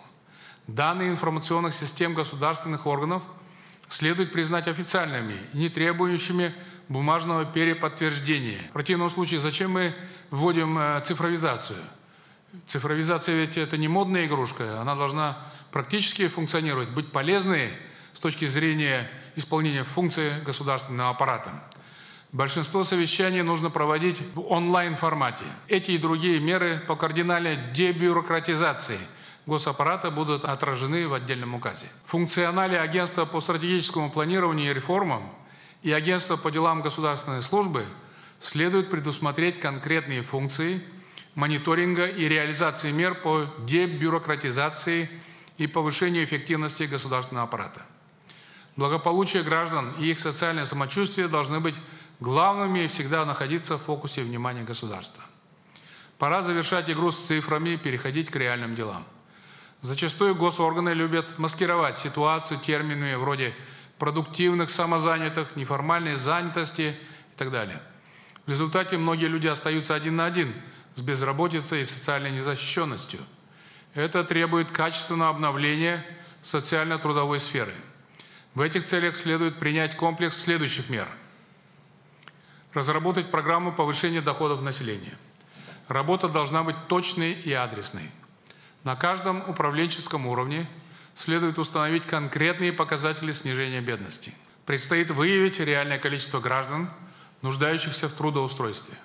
A: Данные информационных систем государственных органов следует признать официальными, не требующими бумажного переподтверждения. В противном случае зачем мы вводим э, цифровизацию? Цифровизация ведь это не модная игрушка, она должна практически функционировать, быть полезной с точки зрения исполнения функций государственного аппарата. Большинство совещаний нужно проводить в онлайн-формате. Эти и другие меры по кардинальной дебюрократизации госаппарата будут отражены в отдельном указе. Функционале агентства по стратегическому планированию и реформам и агентства по делам государственной службы следует предусмотреть конкретные функции – мониторинга и реализации мер по дебюрократизации и повышению эффективности государственного аппарата. Благополучие граждан и их социальное самочувствие должны быть главными и всегда находиться в фокусе внимания государства. Пора завершать игру с цифрами и переходить к реальным делам. Зачастую госорганы любят маскировать ситуацию терминами вроде продуктивных самозанятых, неформальной занятости и так далее. В результате многие люди остаются один на один с безработицей и социальной незащищенностью. Это требует качественного обновления социально-трудовой сферы. В этих целях следует принять комплекс следующих мер. Разработать программу повышения доходов населения. Работа должна быть точной и адресной. На каждом управленческом уровне следует установить конкретные показатели снижения бедности. Предстоит выявить реальное количество граждан, нуждающихся в трудоустройстве.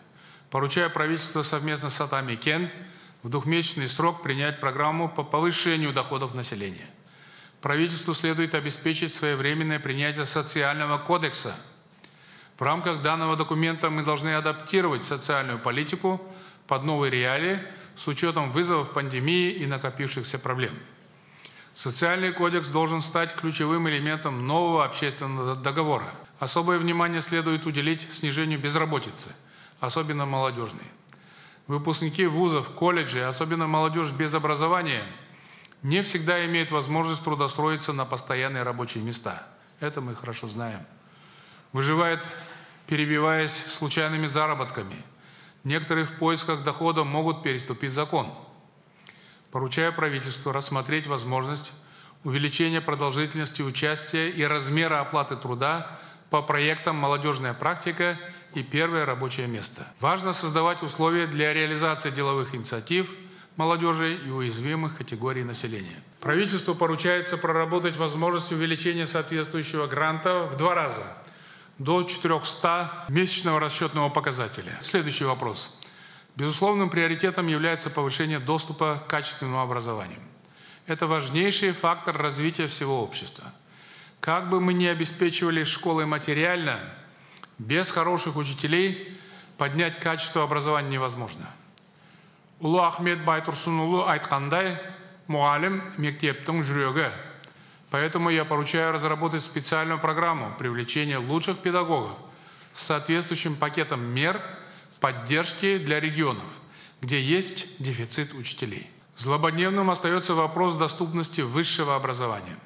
A: Поручаю правительству совместно с Атами Кен в двухмесячный срок принять программу по повышению доходов населения. Правительству следует обеспечить своевременное принятие социального кодекса. В рамках данного документа мы должны адаптировать социальную политику под новые реалии с учетом вызовов пандемии и накопившихся проблем. Социальный кодекс должен стать ключевым элементом нового общественного договора. Особое внимание следует уделить снижению безработицы, особенно молодежной. Выпускники вузов, колледжей, особенно молодежь без образования, не всегда имеют возможность трудостроиться на постоянные рабочие места. Это мы хорошо знаем. Выживают, перебиваясь случайными заработками. Некоторые в поисках дохода могут переступить закон – поручаю правительству рассмотреть возможность увеличения продолжительности участия и размера оплаты труда по проектам «Молодежная практика» и «Первое рабочее место». Важно создавать условия для реализации деловых инициатив молодежи и уязвимых категорий населения. Правительству поручается проработать возможность увеличения соответствующего гранта в два раза до 400 месячного расчетного показателя. Следующий вопрос. Безусловным приоритетом является повышение доступа к качественному образованию. Это важнейший фактор развития всего общества. Как бы мы ни обеспечивали школы материально, без хороших учителей поднять качество образования невозможно. Улы Ахмед Байтурсунулу айтқандай, мұғалім мектептің жүрегі. Поэтому я поручаю разработать специальную программу привлечения лучших педагогов с соответствующим пакетом мер – поддержки для регионов, где есть дефицит учителей. Злободневным остается вопрос доступности высшего образования.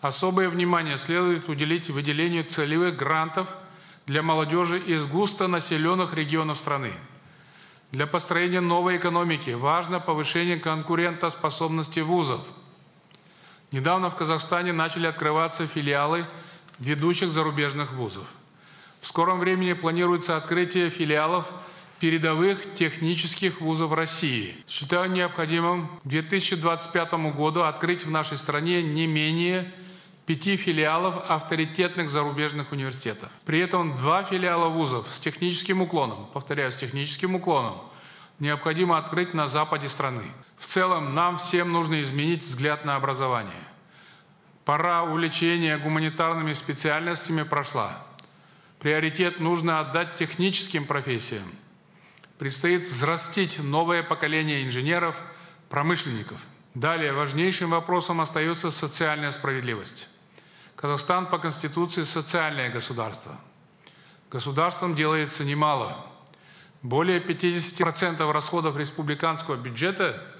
A: Особое внимание следует уделить выделению целевых грантов для молодежи из густонаселенных регионов страны. Для построения новой экономики важно повышение конкурентоспособности вузов. Недавно в Казахстане начали открываться филиалы ведущих зарубежных вузов. В скором времени планируется открытие филиалов передовых технических вузов России. Считаю необходимым к 2025 году открыть в нашей стране не менее пяти филиалов авторитетных зарубежных университетов. При этом два филиала вузов с техническим уклоном, повторяю, с техническим уклоном, необходимо открыть на западе страны. В целом, нам всем нужно изменить взгляд на образование. Пора увлечения гуманитарными специальностями прошла. Приоритет нужно отдать техническим профессиям. Предстоит взрастить новое поколение инженеров, промышленников. Далее, важнейшим вопросом остается социальная справедливость. Казахстан по Конституции социальное государство. Государством делается немало. Более 50% расходов республиканского бюджета –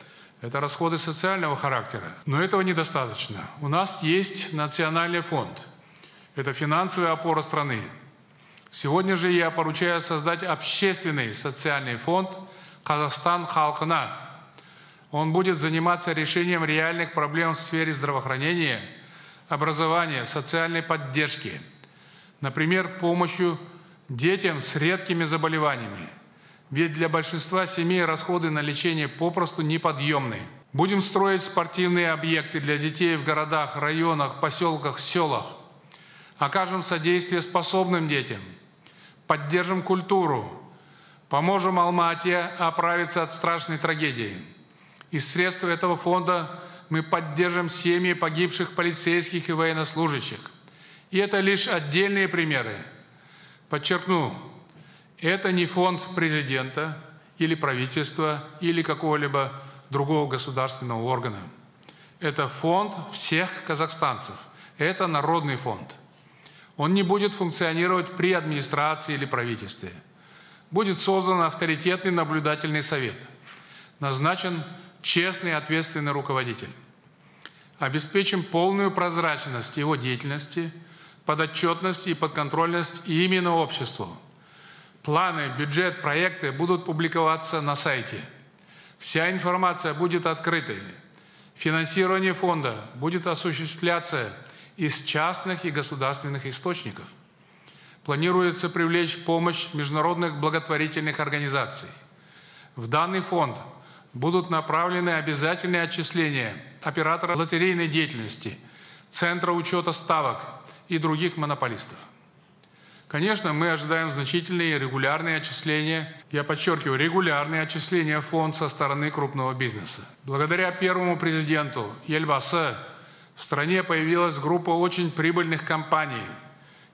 A: это расходы социального характера. Но этого недостаточно. У нас есть национальный фонд. Это финансовая опора страны. Сегодня же я поручаю создать общественный социальный фонд «Казахстан халкына». Он будет заниматься решением реальных проблем в сфере здравоохранения, образования, социальной поддержки. Например, помощью детям с редкими заболеваниями. Ведь для большинства семей расходы на лечение попросту неподъемны. Будем строить спортивные объекты для детей в городах, районах, поселках, селах. Окажем содействие способным детям – поддержим культуру, поможем Алмате оправиться от страшной трагедии. Из средств этого фонда мы поддержим семьи погибших полицейских и военнослужащих. И это лишь отдельные примеры. Подчеркну, это не фонд президента или правительства или какого-либо другого государственного органа. Это фонд всех казахстанцев. Это народный фонд. Он не будет функционировать при администрации или правительстве. будет создан авторитетный наблюдательный совет. Назначен честный и ответственный руководитель. Обеспечим полную прозрачность его деятельности, подотчетность и подконтрольность именно обществу. Планы, бюджет, проекты будут публиковаться на сайте. Вся информация будет открытой. Финансирование фонда будет осуществляться из частных и государственных источников. Планируется привлечь помощь международных благотворительных организаций. В данный фонд будут направлены обязательные отчисления оператора лотерейной деятельности, Центра учета ставок и других монополистов. Конечно, мы ожидаем значительные регулярные отчисления, я подчеркиваю, регулярные отчисления в фонд со стороны крупного бизнеса. Благодаря первому президенту Ельбасы в стране появилась группа очень прибыльных компаний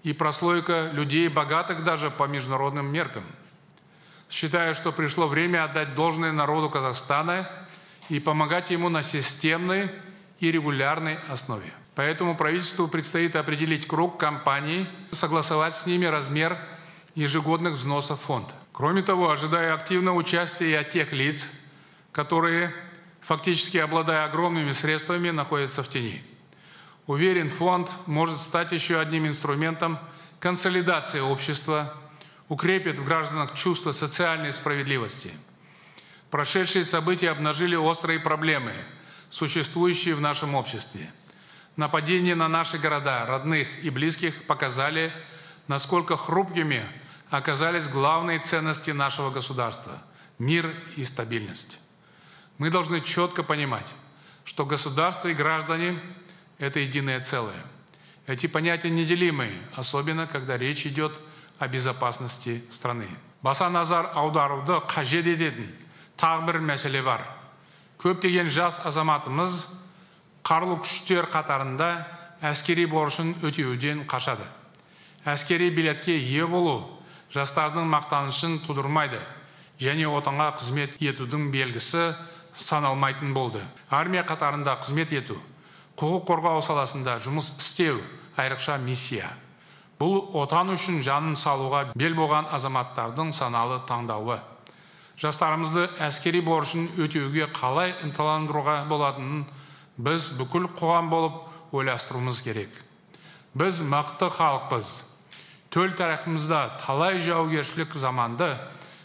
A: и прослойка людей, богатых даже по международным меркам. Считаю, что пришло время отдать должное народу Казахстана и помогать ему на системной и регулярной основе. Поэтому правительству предстоит определить круг компаний, согласовать с ними размер ежегодных взносов в фонд. Кроме того, ожидаю активного участия и от тех лиц, которые, фактически обладая огромными средствами, находятся в тени. Уверен, фонд может стать еще одним инструментом консолидации общества, укрепит в гражданах чувство социальной справедливости. Прошедшие события обнажили острые проблемы, существующие в нашем обществе. Нападения на наши города, родных и близких показали, насколько хрупкими оказались главные ценности нашего государства – мир и стабильность. Мы должны четко понимать, что государство и граждане – это единое целое. Эти понятия неделимые, особенно когда речь идет о безопасности страны. баса назар аударуды қажет ететін тағы көптеген жас азаматымыз қарулы күштер қатарында әскери борышын өтеуден қашады әскери билетке ие болу жастардың мақтанышын тудырмайды және отанға қызмет етудің белгісі саналмайтын болды армия қатарында қызмет ету құқық қорғау саласында жұмыс істеу айрықша миссия бұл отан үшін жанын салуға бел болған азаматтардың саналы таңдауы жастарымызды әскери борышын өтеуге қалай ынталандыруға болатынын біз бүкіл қоғам болып ойластыруымыз керек біз мықты халықпыз төл тарихымызда талай жаугершілік заманды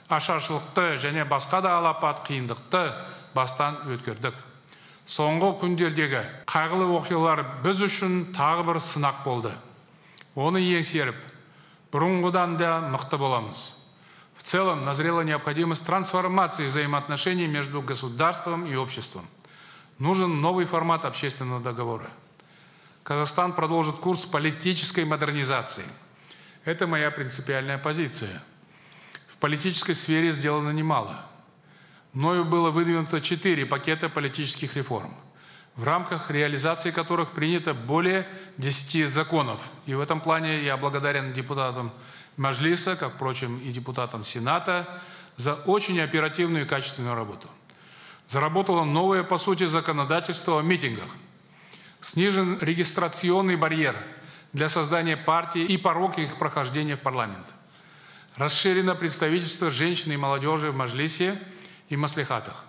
A: ашаршылықты және басқа да алапат қиындықты бастан өткердік соңғы күндердегі қайғылы оқиғалар біз үшін тағы бір сынақ болды оны еңсеріп бұрынғыдан да мықты боламыз в целом назрела необходимость трансформации взаимоотношений между государством и обществом. Нужен новый формат общественного договора казахстан продолжит курс политической модернизации это моя принципиальная позиция в политической сфере сделано немало мною было выдвинуто четыре пакета политических реформ – в рамках реализации которых принято более 10 законов. И в этом плане я благодарен депутатам Мажлиса, как, впрочем, и депутатам Сената, за очень оперативную и качественную работу. Заработало новое, по сути, законодательство о митингах. Снижен регистрационный барьер для создания партий и порог их прохождения в парламент. Расширено представительство женщин и молодежи в Мажлисе и Маслихатах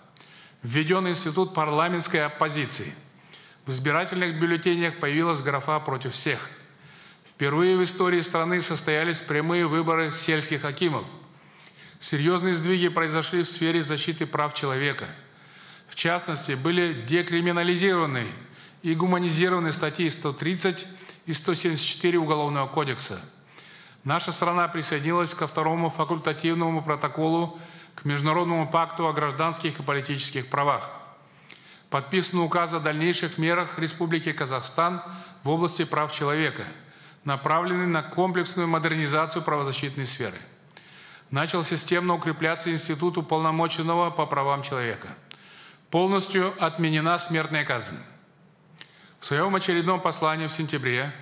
A: введен институт парламентской оппозиции. В избирательных бюллетенях появилась графа против всех. Впервые в истории страны состоялись прямые выборы сельских акимов. Серьезные сдвиги произошли в сфере защиты прав человека. В частности, были декриминализированы и гуманизированы статьи 130 и 174 Уголовного кодекса. Наша страна присоединилась ко второму факультативному протоколу к Международному пакту о гражданских и политических правах. Подписан указ о дальнейших мерах Республики Казахстан в области прав человека, направленный на комплексную модернизацию правозащитной сферы. Начал системно укрепляться Институт уполномоченного по правам человека. Полностью отменена смертная казнь. В своем очередном послании в сентябре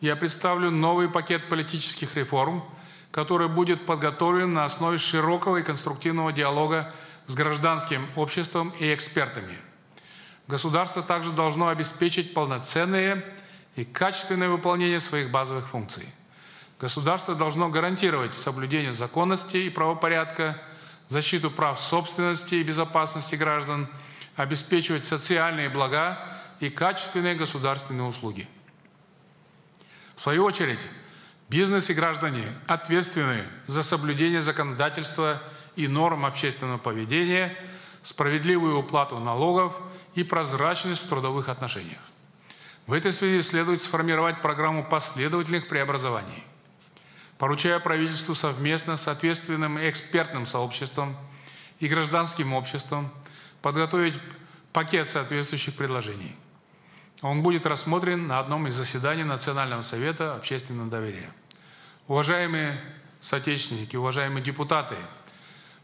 A: я представлю новый пакет политических реформ – который будет подготовлен на основе широкого и конструктивного диалога с гражданским обществом и экспертами. Государство также должно обеспечить полноценное и качественное выполнение своих базовых функций. Государство должно гарантировать соблюдение законности и правопорядка, защиту прав собственности и безопасности граждан, обеспечивать социальные блага и качественные государственные услуги. В свою очередь, бизнес и граждане ответственны за соблюдение законодательства и норм общественного поведения, справедливую уплату налогов и прозрачность в трудовых отношениях. В этой связи следует сформировать программу последовательных преобразований. Поручая правительству совместно с ответственным экспертным сообществом и гражданским обществом подготовить пакет соответствующих предложений. Он будет рассмотрен на одном из заседаний Национального совета общественного доверия. Уважаемые соотечественники, уважаемые депутаты,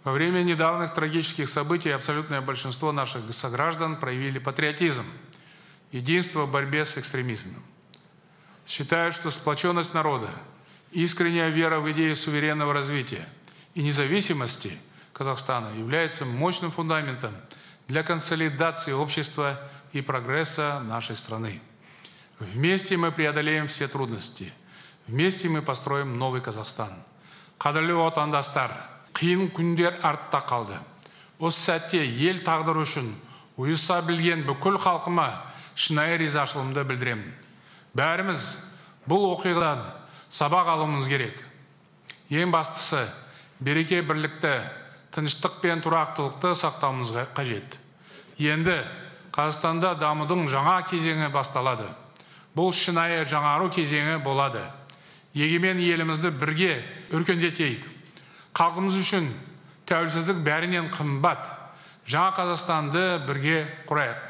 A: во время недавних трагических событий абсолютное большинство наших сограждан проявили патриотизм, единство в борьбе с экстремизмом. Считаю, что сплоченность народа, искренняя вера в идею суверенного развития и независимости Казахстана является мощным фундаментом для консолидации общества и прогресса нашей страны. Вместе мы преодолеем все трудности. Вместе мы построим новый Казахстан. Қадірлі отандастар, қиын күндер артта қалды. Осы сәтте ел тағдыры үшін ұйыса білген бүкіл халқыма шынайы ризашылығымды білдіремін. Бәріміз бұл оқиғадан сабақ алуымыз керек. Ең бастысы береке бірлікті, тыныштық пен тұрақтылықты сақтауымыз қажет. Енді Қазақстанда дамудың жаңа кезеңі басталады. Бұл шынайы жаңару кезеңі болады. Егемен елімізді бірге өркендетейік. Халқымыз үшін тәуелсіздік бәрінен қымбат. Жаңа Қазақстанды бірге құрайық.